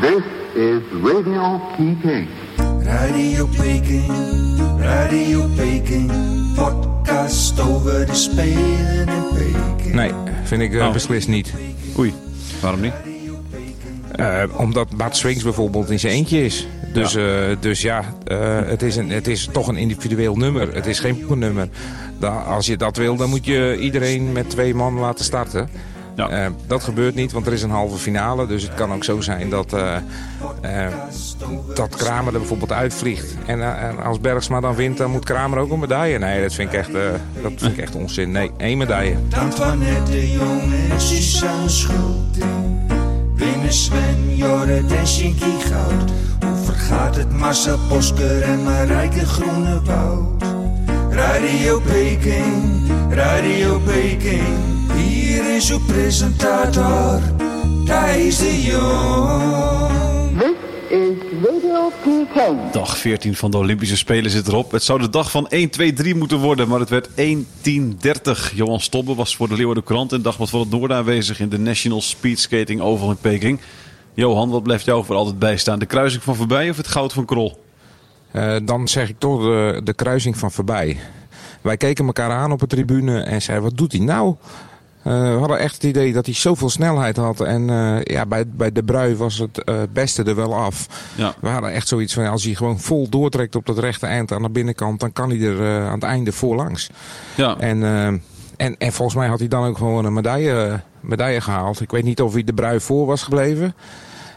This is Radio Peking. Radio Peking, Radio Peking, podcast over de Spelen in Peking. Nee, vind ik uh, Oh. beslist niet. Oei, waarom niet? Uh, omdat Bart Swings bijvoorbeeld in zijn eentje is. Dus ja, uh, dus ja uh, het, is een, het is toch een individueel nummer. Het is geen nummer. Da als je dat wil, dan moet je iedereen met twee man laten starten. Ja. Uh, dat gebeurt niet, want er is een halve finale. Dus het kan ook zo zijn dat, uh, uh, dat Kramer er bijvoorbeeld uitvliegt. En, en, als Bergsma dan wint, dan moet Kramer ook een medaille. Nee, dat vind ik echt, dat vind ik echt onzin. Nee, één medaille. Dan van net de Jong en Suzanne Schulting. Winnen Sven, Jorrit en Shinky Goud. Hoe vergaat het Marcel Bosker en Marijke Groenewoud? Radio Peking, Radio Peking. Hier is uw presentator, Thijs de Jong. Is Radio. Dag 14 van de Olympische Spelen zit erop. Het zou de dag van 1, 2, 3 moeten worden, maar het werd 1, 10, 30. Johan Stobbe was voor de Leeuwarden Krant en Dagblad van het Noorden aanwezig in de National Speed Skating Oval in Peking. Johan, wat blijft jou voor altijd bijstaan? De kruising van voorbij of het goud van Krol? Uh, dan zeg ik toch de, de kruising van voorbij. Wij keken elkaar aan op de tribune en zeiden, wat doet hij nou? Uh, we hadden echt het idee dat hij zoveel snelheid had. En uh, ja, bij, bij De Brui was het uh, beste er wel af. Ja. We hadden echt zoiets van, als hij gewoon vol doortrekt op dat rechte eind aan de binnenkant... dan kan hij er aan het einde voorlangs. Ja. En, en, en volgens mij had hij dan ook gewoon een medaille, medaille gehaald. Ik weet niet of hij De Brui voor was gebleven,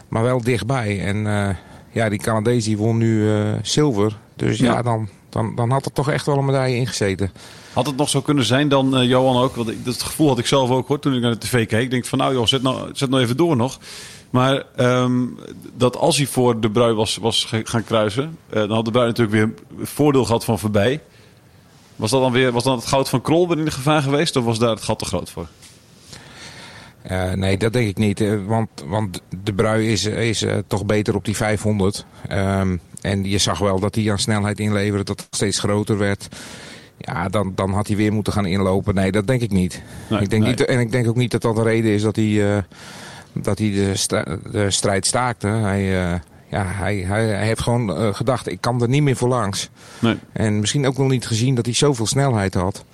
maar wel dichtbij. En ja, die Canadees die won nu zilver. Dus ja, ja dan, dan, dan had er toch echt wel een medaille ingezeten. Had het nog zo kunnen zijn dan, uh, Johan ook? Want ik, dat gevoel had ik zelf ook hoor, toen ik naar de tv keek. Ik denk van nou joh, zet nou, zet nou even door nog. Maar um, dat als hij voor de Brui was, was gaan kruisen, uh, dan had de Brui natuurlijk weer een voordeel gehad van voorbij. Was dat dan weer was dan het goud van Krol weer in de gevaar geweest? Of was daar het gat te groot voor? Uh, nee, dat denk ik niet. Want, want de Brui is, is uh, toch beter op die 500. Um, en je zag wel dat hij aan snelheid inleverde, dat het steeds groter werd. Ja, dan, dan had hij weer moeten gaan inlopen. Nee, dat denk ik niet. Nee, ik denk nee. niet en ik denk ook niet dat dat een reden is dat hij, uh, dat hij de, st de strijd staakte. Hij, uh, ja, hij, hij, hij heeft gewoon uh, gedacht, ik kan er niet meer voor langs. Nee. En misschien ook nog niet gezien dat hij zoveel snelheid had.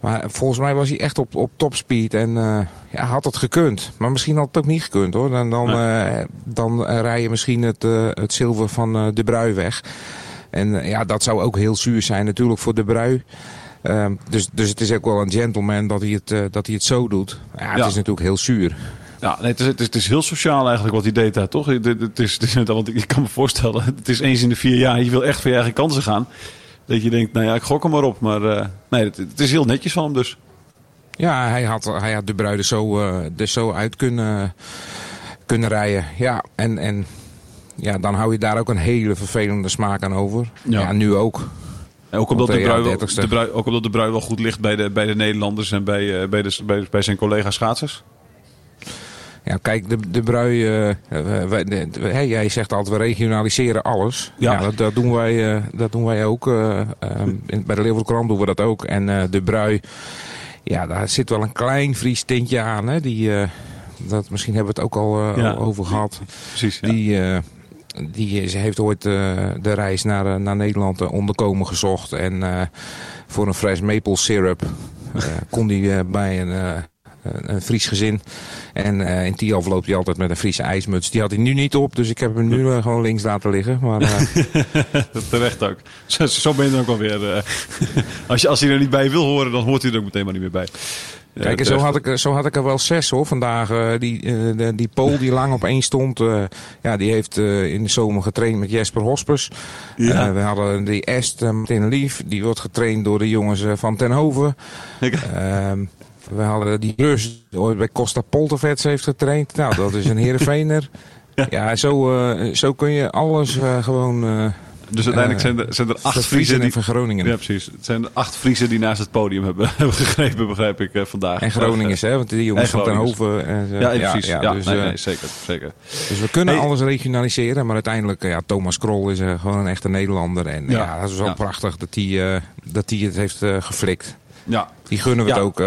Maar volgens mij was hij echt op, op topspeed en uh, ja, had het gekund. Maar misschien had het ook niet gekund hoor. En dan, nee. uh, dan uh, rij je misschien het, het zilver van de Brui weg. En ja, dat zou ook heel zuur zijn natuurlijk voor de Brui. dus, dus het is ook wel een gentleman dat hij het, dat hij het zo doet. Ja, het Ja. is natuurlijk heel zuur. Ja, nee, het, is, het, is, het is heel sociaal eigenlijk wat hij deed daar, toch? Het, het is, het is, want ik kan me voorstellen, het is eens in de vier jaar. Je wil echt voor je eigen kansen gaan. Dat je denkt, nou ja, ik gok hem maar op. Maar uh, nee, het, het, is heel netjes van hem dus. Ja, hij had, hij had de bruiden zo, uh, zo uit kunnen, kunnen rijden. Ja, en, en ja, dan hou je daar ook een hele vervelende smaak aan over. Ja, ja nu ook. En ook, omdat de brui, ja, wel, 30ste. de brui, ook omdat de brui wel goed ligt bij de, bij de Nederlanders en bij, uh, bij, de, bij, bij zijn collega schaatsers. Ja, kijk, de, de brui, wij, de, de, hey, jij zegt altijd, we regionaliseren alles. Ja. Ja, dat, dat, doen wij, uh, dat doen wij ook. In, bij de Leeuwardenkrant doen we dat ook. En de brui, ja, daar zit wel een klein Fries tintje aan. Hè? Die, uh, dat, misschien hebben we het ook al, uh, Ja. over gehad. Precies, ja. Die, uh, die ze heeft ooit de reis naar, naar Nederland onderkomen gezocht. En voor een fresh maple syrup kon die bij een, een Fries gezin. En uh, in Tialf loopt hij altijd met een Friese ijsmuts. Die had hij nu niet op, dus ik heb hem nu uh, gewoon links laten liggen. Maar, Terecht ook. Zo, zo ben je er ook alweer. Als, je, als hij er niet bij wil horen, dan hoort hij er ook meteen maar niet meer bij. Ja, Kijk, zo had, ik, zo had ik er wel zes hoor vandaag. Uh, die, uh, die Pool die lang op één stond, uh, ja, die heeft in de zomer getraind met Jesper Hospers. Ja. we hadden die Est Martin Lief, die wordt getraind door de jongens van Tenhoven. Ehm, we hadden die Rus ooit bij Costa Poltervets heeft getraind. Nou, dat is een Heerenveener. ja, ja zo, zo kun je alles gewoon... Dus uiteindelijk zijn er, zijn er acht Friesen die... van Groningen. Ja, precies. Het zijn er acht Friesen die naast het podium hebben, hebben gegrepen, begrijp ik vandaag. En Groningers, hè? Want die jongens van Tenhoven. En, ja, ja, precies. Ja, ja dus, nee, nee, zeker, zeker. Dus we kunnen hey. alles regionaliseren, maar uiteindelijk, ja, Thomas Krol is gewoon een echte Nederlander. En ja, ja dat is wel prachtig dat hij dat het heeft geflikt. Ja. Die gunnen we het ook.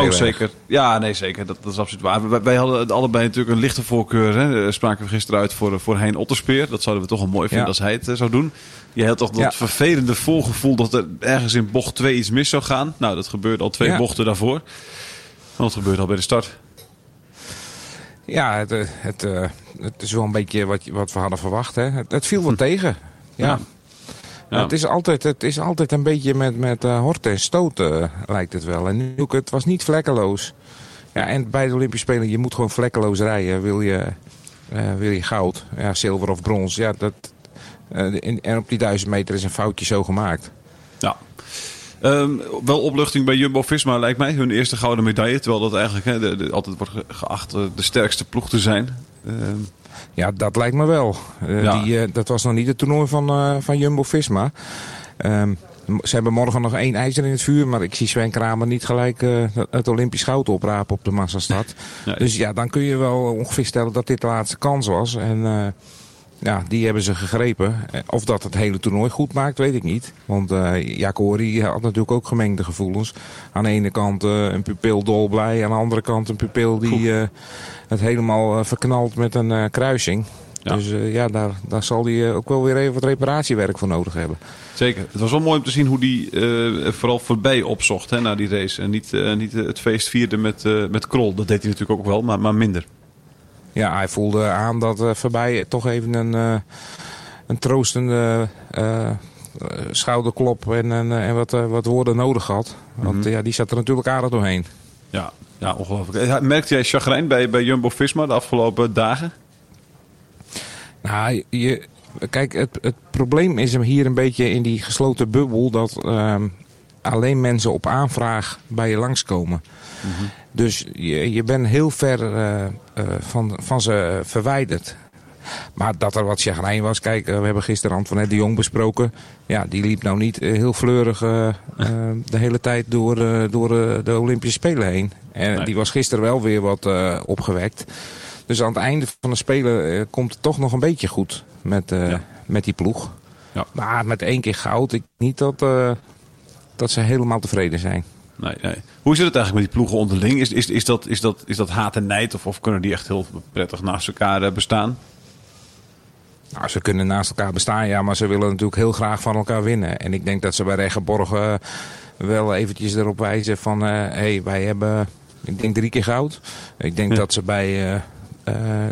Ook erg. zeker. Ja, nee, zeker. Dat, dat is absoluut waar. Wij, wij hadden allebei natuurlijk een lichte voorkeur. Hè. Eh, Spraken we gisteren uit voor, voor Hein Otterspeer. Dat zouden we toch wel mooi vinden Ja. als hij het eh, zou doen. Je had toch dat Ja. vervelende voorgevoel dat er ergens in bocht 2 iets mis zou gaan. Nou, dat gebeurde al twee Ja. bochten daarvoor. En dat gebeurde al bij de start. Ja, het, eh, het, eh, het is wel een beetje wat, wat we hadden verwacht. Hè. Het, het viel wel tegen. Ja. Het, is altijd, het is altijd een beetje met, met eh, horten en stoten, lijkt het wel. En nu ook, het was niet vlekkeloos. Ja, en bij de Olympische Spelen, je moet gewoon vlekkeloos rijden. Wil je, eh, wil je goud, ja, zilver of brons. Ja, dat, eh, in- en op die duizend meter is een foutje zo gemaakt. Ja. Ehm, wel opluchting bij Jumbo-Visma lijkt mij. Hun eerste gouden medaille. Terwijl dat eigenlijk hè, de, de- altijd wordt ge- geacht eh, de sterkste ploeg te zijn. Ehm, Ja, dat lijkt me wel. Eh, Ja. die, eh, dat was nog niet het toernooi van, eh, van Jumbo-Visma. Ehm, ze hebben morgen nog één ijzer in het vuur. Maar ik zie Sven Kramer niet gelijk het Olympisch goud oprapen op de Massastad. Nee. Dus ja, dan kun je wel ongeveer stellen dat dit de laatste kans was. En ja, die hebben ze gegrepen. Eh, Of dat het hele toernooi goed maakt, weet ik niet. Want eh Jacori had natuurlijk ook gemengde gevoelens. Aan de ene kant eh, een pupil dolblij. Aan de andere kant een pupil die eh, het helemaal eh, verknalt met een eh, kruising. Ja. Dus eh, ja, daar, daar zal hij eh, ook wel weer even wat reparatiewerk voor nodig hebben. Zeker. Het was wel mooi om te zien hoe die eh, vooral voorbij opzocht hè, na die race. En niet, eh, niet eh, het feest vierde met, eh, met Krol. Dat deed hij natuurlijk ook wel, maar, maar minder. Ja, hij voelde aan dat eh, voorbij toch even een, eh, een troostende eh, schouderklop en, en, en wat, wat woorden nodig had. Want Mhm. ja, die zat er natuurlijk aardig doorheen. Ja, ja ongelooflijk. Merkte jij chagrijn bij, bij Jumbo-Visma de afgelopen dagen? Nou, je, kijk, het, het probleem is hem hier een beetje in die gesloten bubbel dat ehm, alleen mensen op aanvraag bij je langskomen. Dus je, je bent heel ver van, van ze verwijderd. Maar dat er wat chagrijn was, kijk, eh, we hebben gisteren Antoinette de Jong besproken. Ja, die liep nou niet eh, heel fleurig eh, eh, de hele tijd door, eh, door eh, de Olympische Spelen heen. En Nee. die was gisteren wel weer wat eh, opgewekt. Dus aan het einde van de Spelen eh, komt het toch nog een beetje goed met, eh, Ja. met die ploeg. Ja. Maar met één keer goud, ik niet dat, eh, dat ze helemaal tevreden zijn. Nee, nee. Hoe zit het eigenlijk met die ploegen onderling? Is, is, is, dat, is, dat, is dat haat en nijd? Of, of kunnen die echt heel prettig naast elkaar eh, bestaan? Nou, ze kunnen naast elkaar bestaan, ja, maar ze willen natuurlijk heel graag van elkaar winnen. En ik denk dat ze bij Regenborg eh, wel eventjes erop wijzen van... hé, hey, wij hebben, ik denk drie keer goud. Ik denk Ja. dat ze bij eh, eh,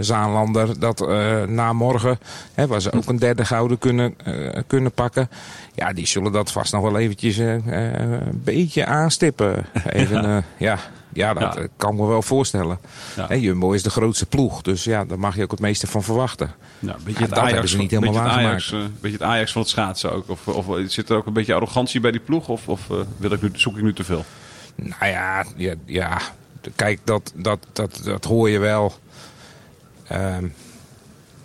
Zaanlander dat eh, na morgen... Hè, waar ze ook een derde gouden kunnen, eh, kunnen pakken... Ja, die zullen dat vast nog wel eventjes eh, eh, een beetje aanstippen. Even, ja. ja, ja, dat Ja. eh, kan ik me wel voorstellen. Ja. Jumbo is de grootste ploeg, dus ja, daar mag je ook het meeste van verwachten. Ja, een beetje Ja, het dat Ajax, hebben ze niet helemaal waargemaakt. Eh, een beetje het Ajax van het schaatsen ook. Of, of zit er ook een beetje arrogantie bij die ploeg? Of, of eh, wil ik nu, zoek ik nu te veel? Nou ja, ja, ja. kijk, dat, dat, dat, dat hoor je wel. Ehm,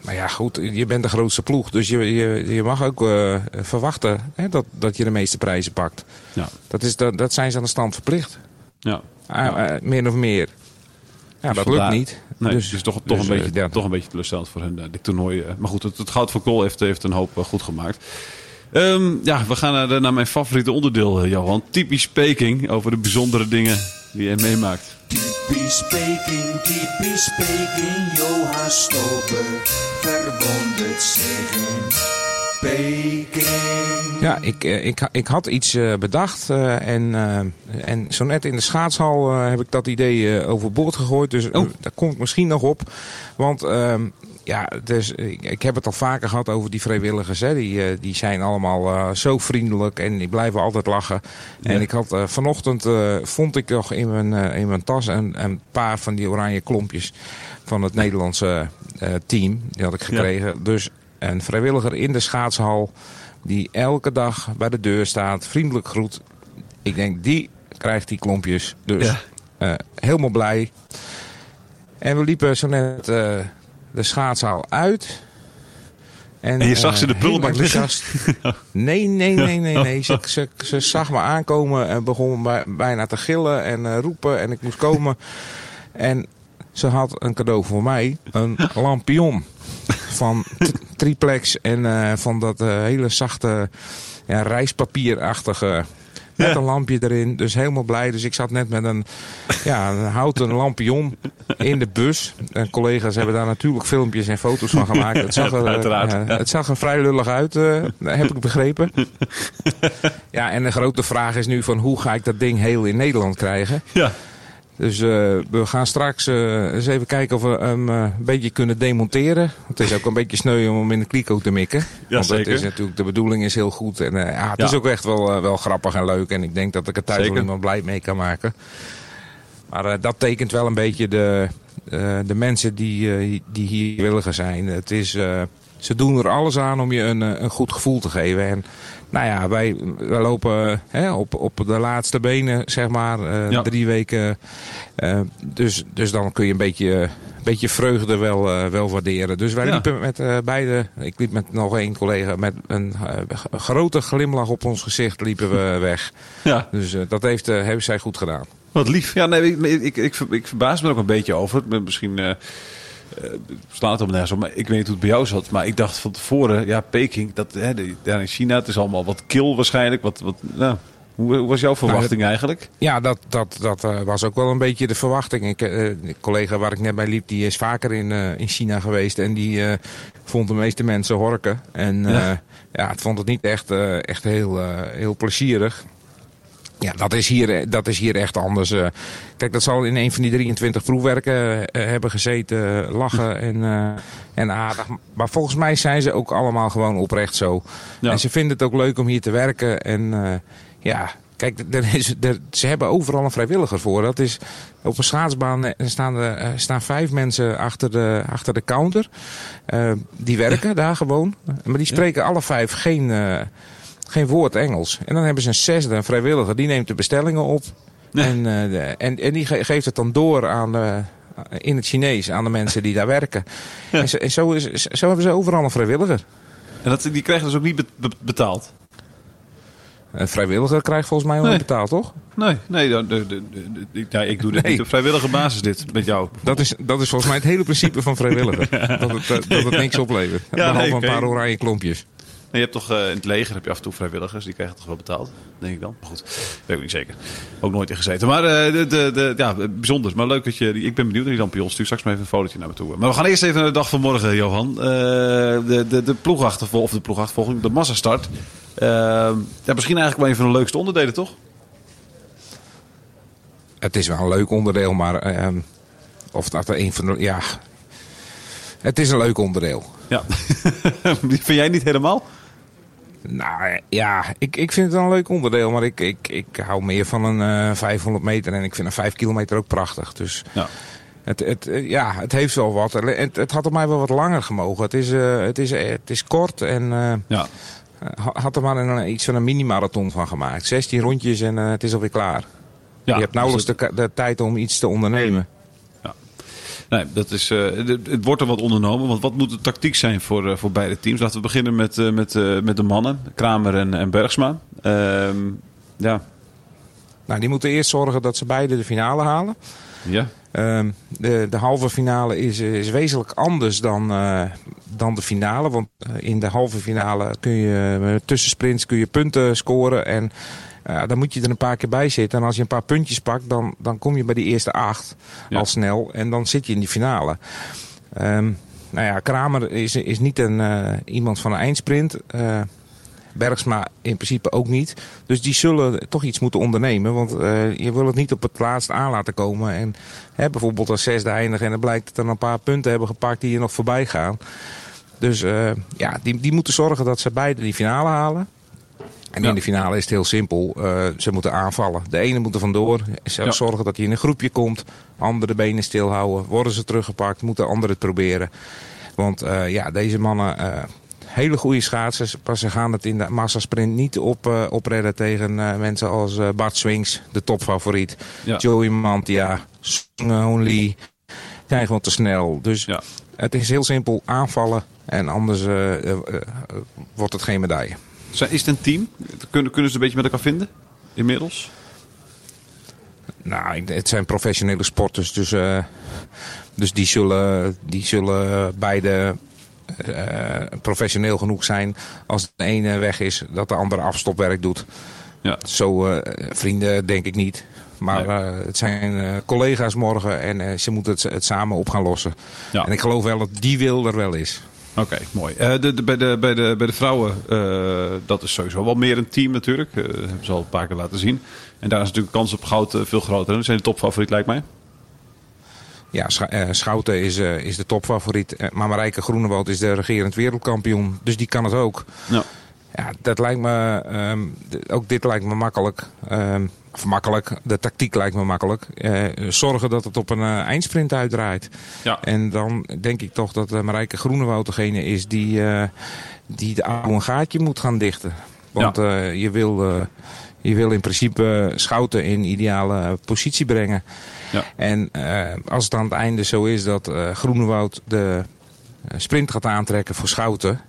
maar ja, goed, je bent de grootste ploeg. Dus je, je, je mag ook eh, verwachten hè, dat, dat je de meeste prijzen pakt. Ja. Dat, is, dat, dat zijn ze aan de stand verplicht. Ja. Ah, eh, meer of meer. Ja, dat lukt niet. Nee, dus, dus, toch, toch, dus, een eh, beetje, ja. toch een beetje teleurstellend voor hen, eh, dit toernooi. Maar goed, het, het goud van Kool heeft, heeft een hoop goed gemaakt. Ehm, ja, we gaan naar, naar mijn favoriete onderdeel, Johan. Typisch Peking over de bijzondere dingen die je meemaakt. Typisch Peking, typisch Peking, Johan Stober verwondert zich in Peking. Ja, ik, eh, ik, ik had iets eh, bedacht eh, en, eh, en zo net in de schaatshal eh, heb ik dat idee overboord gegooid. Dus Oh. daar kom ik misschien nog op. Want ehm, ja, dus, ik, ik heb het al vaker gehad over die vrijwilligers. Hè. Die, eh, die zijn allemaal eh, zo vriendelijk en die blijven altijd lachen. En ik had eh, vanochtend vond ik nog in mijn, in mijn tas een, een paar van die oranje klompjes van het Nederlandse team. Die had ik gekregen. Dus een vrijwilliger in de schaatshal die elke dag bij de deur staat, vriendelijk groet. Ik denk, die krijgt die klompjes. Dus Ja. helemaal blij. En we liepen zo net de schaatszaal uit. En je zag ze de eh, prullenbak liggen? Nee, nee, nee, nee. nee. Ze, ze, ze zag me aankomen en begon bij- bijna te gillen en eh, roepen. En ik moest komen. En ze had een cadeau voor mij. Een lampion van triplex en eh, van dat hele zachte ja, rijstpapierachtige Met een lampje erin. Dus helemaal blij. Dus ik zat net met een, ja, een houten lampion in de bus. En collega's hebben daar natuurlijk filmpjes en foto's van gemaakt. Het zag er, Uiteraard. het zag er vrij lullig uit, eh, heb ik begrepen. Ja, en de grote vraag is nu van hoe ga ik dat ding heel in Nederland krijgen? Ja. Dus eh, we gaan straks eh, eens even kijken of we hem eh, een beetje kunnen demonteren. Het is ook een beetje sneu om hem in de kliko te mikken. Want zeker. het is natuurlijk, de bedoeling is heel goed. En ja, het Ja. is ook echt wel, wel grappig en leuk. En ik denk dat ik er thuis Zeker. wel iemand blij mee kan maken. Maar dat tekent wel een beetje de, de mensen die, die hier williger zijn. Het is, ze doen er alles aan om je een, een goed gevoel te geven. En nou ja, wij, wij lopen hè, op, op de laatste benen, zeg maar, eh, Ja. drie weken. Eh, dus, dus dan kun je een beetje, een beetje vreugde wel, eh, wel waarderen. Dus wij Ja. liepen met beide, ik liep met nog één collega, met een grote glimlach op ons gezicht liepen we weg. Ja. Dus dat heeft, hebben zij goed gedaan. Wat lief. Ja, nee, ik, ik, ik, ik verbaas me er ook een beetje over. Misschien eh, slaat op nergens op, maar ik weet niet hoe het bij jou zat. Maar ik dacht van tevoren, ja, Peking, dat, hè, daar in China, het is allemaal wat kil waarschijnlijk. Wat, wat, nou, hoe, hoe was jouw verwachting eigenlijk? Ja, dat, dat, dat eh, was ook wel een beetje de verwachting. Ik, eh, collega waar ik net bij liep, die is vaker in, in China geweest. En die vond de meeste mensen horken. En Ja. ja. het vond het niet echt, echt heel, heel plezierig. Ja, dat is hier, eh, dat is hier echt anders. eh. kijk, dat zal in een van die 23 proefwerken eh, hebben gezeten, lachen en, eh, en aardig. Maar volgens mij zijn ze ook allemaal gewoon oprecht zo. Ja. En ze vinden het ook leuk om hier te werken. En ja, kijk, er is, er, ze hebben overal een vrijwilliger voor. Dat is, op een schaatsbaan staan, er, staan vijf mensen achter de, achter de counter. Die werken daar gewoon. Maar die spreken alle vijf geen, geen woord Engels. En dan hebben ze een zesde, een vrijwilliger. Die neemt de bestellingen op. En, eh, de, en, en die ge- geeft het dan door aan de, in het Chinees aan de mensen die daar werken. En, zo, en zo, is, zo hebben ze overal een vrijwilliger. En dat, die krijgen dus ook niet be- be- betaald? Een vrijwilliger krijgt volgens mij wel Nee. betaald, toch? Nee, nee de, ja, ik doe dit Nee. niet op vrijwillige basis dit, met jou. Dat is, dat is volgens mij het hele principe van vrijwilliger. Dat, het, eh, dat het niks oplevert. Behalve een paar oranje klompjes. Je hebt toch eh, in het leger heb je af en toe vrijwilligers, die krijgen toch wel betaald, denk ik dan. Maar goed, weet ik niet zeker. Ook nooit in gezeten. Maar eh, de, de, de, ja, bijzonder. Maar leuk dat je, ik ben benieuwd naar die lampion. Stuur straks maar even een fotootje naar me toe. Maar we gaan eerst even naar de dag van morgen, Johan. Eh, de, de, de ploegachtervolging, of de ploegachtervolging, de massastart. Ja, misschien eigenlijk wel een van de leukste onderdelen, toch? Het is wel een leuk onderdeel, maar ehm, of dat er een van de. Ja. Het is een leuk onderdeel. Ja. Die vind jij niet helemaal? Nou ja, ik, ik vind het wel een leuk onderdeel, maar ik, ik, ik hou meer van een eh 500 meter en ik vind een 5 kilometer ook prachtig. Dus Ja. het, het, eh, ja, het heeft wel wat. Het, het had op mij wel wat langer gemogen. Het is, eh, het is, het is kort en Ja. ha- had er maar een, iets van een mini-marathon van gemaakt. 16 rondjes en het is alweer klaar. ja. je hebt nauwelijks Dus de, de tijd om iets te ondernemen. Nee, dat is, eh, het, wordt er wat ondernomen. Want wat moet de tactiek zijn voor, eh, voor beide teams? Laten we beginnen met, eh, met, met de mannen. Kramer en, en Bergsma. Ehm, ja. Nou, die moeten eerst zorgen dat ze beide de finale halen. Ja. Ehm, de, de halve finale is, is wezenlijk anders dan, dan de finale. Want in de halve finale kun je met tussensprints kun je punten scoren. En dan moet je er een paar keer bij zitten. En als je een paar puntjes pakt, dan, dan kom je bij die eerste acht Ja. al snel. En dan zit je in die finale. Ehm, nou ja, Kramer is, is niet een, eh, iemand van een eindsprint. Eh, Bergsma in principe ook niet. Dus die zullen toch iets moeten ondernemen. Want eh, je wil het niet op het laatst aan laten komen. En hè, bijvoorbeeld als zesde eindigen en dan blijkt dat er een paar punten hebben gepakt die je nog voorbij gaan. Dus ja, die, die moeten zorgen dat ze beide die finale halen. En Ja. in de finale is het heel simpel. Eh, ze moeten aanvallen. De ene moet er vandoor. Ze Ja. Zorgen dat hij in een groepje komt. Andere benen stilhouden. Worden ze teruggepakt. Moeten anderen het proberen. Want eh, ja, deze mannen... eh, hele goede schaatsers. Maar ze gaan het in de massasprint niet op, eh, opredden tegen mensen als Bart Swings, de topfavoriet. Ja. Joey Mantia, Sung Lee. Zijn gewoon te snel. Dus Ja. het is heel simpel aanvallen. En anders wordt het geen medaille. Is het een team? Kunnen, kunnen ze een beetje met elkaar vinden? Inmiddels? Nou, het zijn professionele sporters. Dus, eh, dus die, zullen, die zullen beide eh, professioneel genoeg zijn. Als de ene weg is, dat de andere afstopwerk doet. Ja. Zo eh, vrienden denk ik niet. Maar Nee. het zijn collega's morgen en ze moeten het, het samen op gaan lossen. Ja. En ik geloof wel dat die wil er wel is. Oké, mooi. Eh, de, de- bij, de, bij, de, bij de vrouwen, eh, dat is sowieso wel meer een team natuurlijk. Eh, Dat hebben ze al een paar keer laten zien. En daar is natuurlijk de kans op goud eh, veel groter. Dat zijn de topfavoriet, lijkt mij. Ja, eh, Schouten is, eh, is de topfavoriet. Eh, maar Marijke Groenewold is de regerend wereldkampioen. Dus die kan het ook. Ja. Ja, dat lijkt me, ehm, ook dit lijkt me makkelijk. Ehm, of makkelijk, de tactiek lijkt me makkelijk. Eh, zorgen dat het op een eh, eindsprint uitdraait. Ja. En dan denk ik toch dat uh, Marijke Groenewoud degene is die, die de oude een gaatje moet gaan dichten. Want je, wil, je wil in principe Schouten in ideale positie brengen. Ja. En als het aan het einde zo is dat Groenewoud de sprint gaat aantrekken voor Schouten.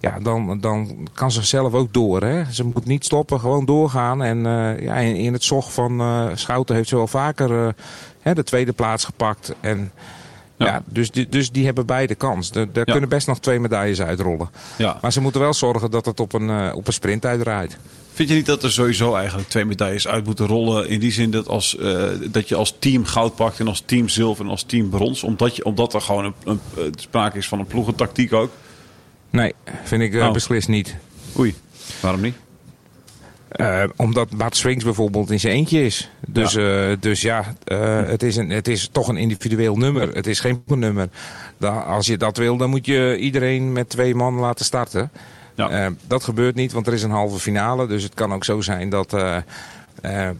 Ja, dan, dan kan ze zelf ook door. Hè? Ze moet niet stoppen, gewoon doorgaan. En eh, ja, in, het zog van eh, Schouten heeft ze wel vaker eh, hè, de tweede plaats gepakt. En, Ja. ja. dus, die, dus die hebben beide kans. Ja. kunnen best nog twee medailles uitrollen. Ja. Maar ze moeten wel zorgen dat het op een, eh, op een sprint uitdraait. Vind je niet dat er sowieso eigenlijk twee medailles uit moeten rollen? In die zin dat, als, eh, dat je als team goud pakt en als team zilver en als team brons. Omdat, je, omdat er gewoon een, een, eh, sprake is van een ploegentactiek ook. Nee, vind ik Oh. beslist niet. Oei, waarom niet? Eh, omdat Bart Swings bijvoorbeeld in zijn eentje is. Dus ja, dus ja eh, het, is een, het is toch een individueel nummer. Het is geen nummer. Da- als je dat wil, dan moet je iedereen met twee man laten starten. Ja. Eh, dat gebeurt niet, want er is een halve finale. Dus het kan ook zo zijn dat, eh, eh,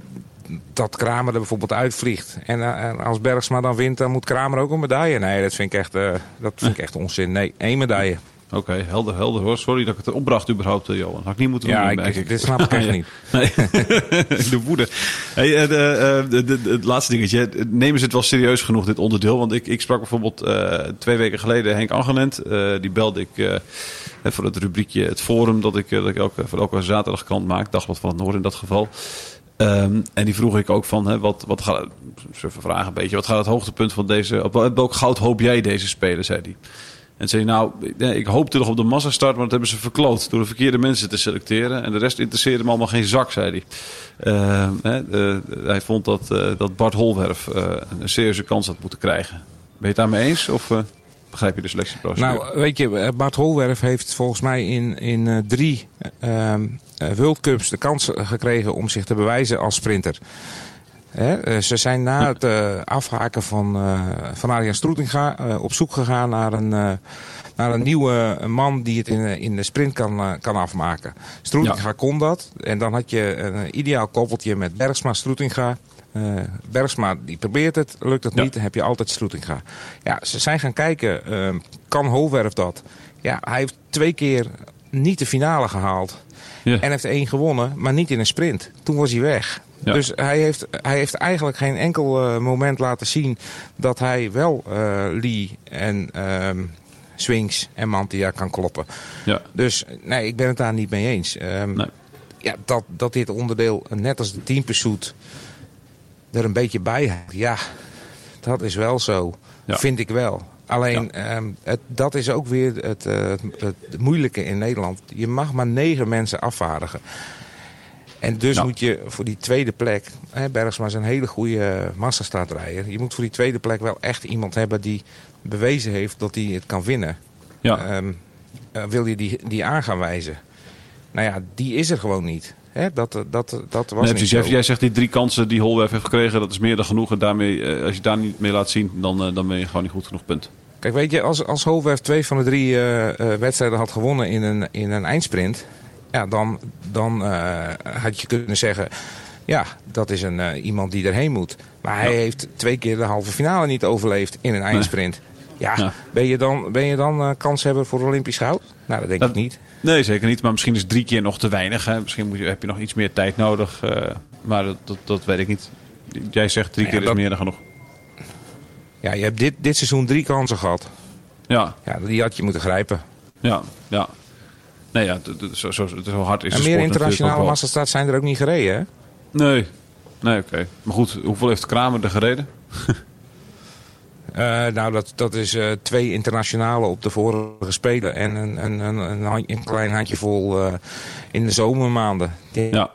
dat Kramer er bijvoorbeeld uitvliegt. En eh, als Bergsma dan wint, dan moet Kramer ook een medaille. Nee, dat vind ik echt, eh, dat vind ik echt onzin. Nee, één medaille. Oké, helder, helder hoor. Sorry dat ik het opbracht überhaupt, eh, Johan. Had ik niet moeten doen, Ja, merk ik, dit snap ik echt niet. Nee, de woede. Hey, eh, eh, het laatste dingetje. Nemen ze het wel serieus genoeg, dit onderdeel? Want ik, ik sprak bijvoorbeeld twee weken geleden Henk Angenent. Die belde ik voor het rubriekje Het Forum dat ik, dat ik elke, voor elke zaterdagkrant maak. Dagblad van het Noorden in dat geval. Ehm, en die vroeg ik ook van, hè, wat, wat gaat, vragen een beetje, wat gaat het hoogtepunt van deze, op welk goud hoop jij deze spelen, zei hij. En zei nou, ik hoopte nog op de massastart, maar dat hebben ze verkloot door de verkeerde mensen te selecteren. En de rest interesseerde me allemaal geen zak, zei hij. Eh, hij vond dat, eh, dat Bart Holwerf eh, een serieuze kans had moeten krijgen. Ben je het daarmee eens of begrijp je de selectieprocedure? Nou, weet je, Bart Holwerf heeft volgens mij in, in drie ehm eh, World Cups de kans gekregen om zich te bewijzen als sprinter. Eh, ze zijn na het eh, afhaken van, eh van Stroetinga op zoek gegaan naar een, naar een nieuwe man die het in, in de sprint kan, kan afmaken. Stroetinga Ja. kon dat. En dan had je een ideaal koppeltje met Bergsma, Stroetinga. Bergsma die probeert het, lukt het Ja. niet, dan heb je altijd Stroetinga. Ja, ze zijn gaan kijken, kan Holwerf dat? Ja, hij heeft twee keer niet de finale gehaald. Ja. En heeft één gewonnen, maar niet in een sprint. Toen was hij weg. Ja. Dus hij heeft, hij heeft eigenlijk geen enkel eh, moment laten zien dat hij wel eh, Lee en ehm, Swings en Mantia kan kloppen. ja. Dus nee, ik ben het daar niet mee eens. Ehm, Nee. ja, dat, dat dit onderdeel, net als de teampursuit, er een beetje bij heeft. Ja, dat is wel zo. Ja. Vind ik wel. Alleen, ehm, het, dat is ook weer het, eh, het, het moeilijke in Nederland. Je mag maar negen mensen afvaardigen. En dus Ja. moet je voor die tweede plek... Hè, Bergsma is een hele goede uh, massastartrijder. Je moet voor die tweede plek wel echt iemand hebben die bewezen heeft dat hij het kan winnen. ja. Ehm, eh, wil je die, die aan gaan wijzen? Nou ja, die is er gewoon niet. Hè? Dat, dat, dat was Nee, niet zo. Jij, zegt die drie kansen die Holwerf heeft gekregen, dat is meer dan genoeg. En daarmee, eh, als je daar niet mee laat zien, dan, eh, dan ben je gewoon niet goed genoeg punt. Kijk, weet je, als, als Holwerf twee van de drie eh, eh, wedstrijden had gewonnen in een, in een eindsprint... Ja, dan, dan eh, had je kunnen zeggen... Ja, dat is een, eh, iemand die erheen moet. Maar hij Ja. heeft twee keer de halve finale niet overleefd in een eindsprint. Ja, Ja. ben je dan, ben je dan eh, kanshebber voor Olympisch goud? Nou, dat denk Dat- ik niet. Nee, zeker niet. Maar misschien is drie keer nog te weinig. Hè. Misschien moet je, heb je nog iets meer tijd nodig. maar dat, dat, dat weet ik niet. Jij zegt drie Ja, keer is meer dan genoeg. Ja, je hebt dit, dit seizoen drie kansen gehad. Ja, Ja, die had je moeten grijpen. ja, ja. Nee, ja, zo, zo, zo hard is En meer internationale massastarts zijn er ook niet gereden, hè? Nee, nee oké. Maar goed, hoeveel heeft Kramer er gereden? Eh, nou, dat, dat is eh, twee internationale op de vorige Spelen. En een, een, een, een, hand- een klein handjevol eh in de zomermaanden. Ja,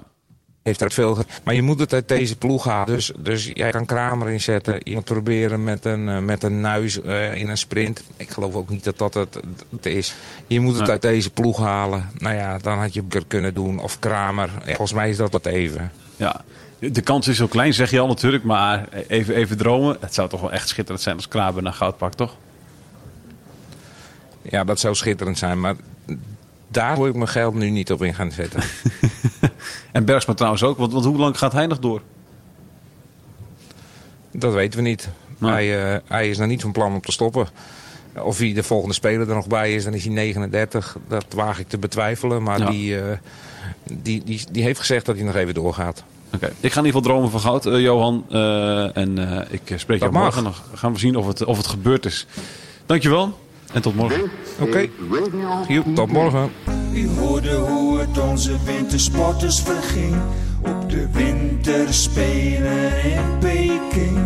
heeft er veel. Maar je moet het uit deze ploeg halen. Dus, dus jij kan Kramer inzetten. Je moet proberen met een, eh, met een nuis eh, in een sprint. Ik geloof ook niet dat dat het, het is. Je moet het Nee. uit deze ploeg halen. Nou ja, dan had je Burger kunnen doen. Of Kramer. Volgens mij is dat wat even. Ja. De kans is zo klein, zeg je al natuurlijk. Maar even, even dromen. Het zou toch wel echt schitterend zijn als Kraber naar goud pakt, toch? Ja, dat zou schitterend zijn. Maar daar wil ik mijn geld nu niet op in gaan zetten. En Bergsma trouwens ook. Want, want hoe lang gaat hij nog door? Dat weten we niet. Nee. Hij, eh, hij is nog niet van plan om te stoppen. Of hij de volgende speler er nog bij is, dan is hij 39. Dat waag ik te betwijfelen. Maar Ja. die, eh, die, die, die heeft gezegd dat hij nog even doorgaat. Oké, ik ga in ieder geval dromen van goud, eh, Johan. Eh, en eh, ik spreek mag. morgen nog. Gaan we zien of het, of het gebeurd is. Dankjewel en tot morgen. Oké. tot morgen. U hoorde hoe het onze wintersporters verging op de winterspelen in Peking.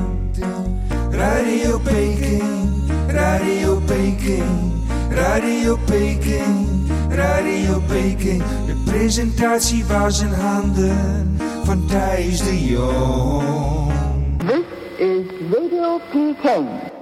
Radio Peking, Radio Peking, Radio Peking, Radio Peking. De presentatie was in handen van Thijs de Jong. This is Radio Peking.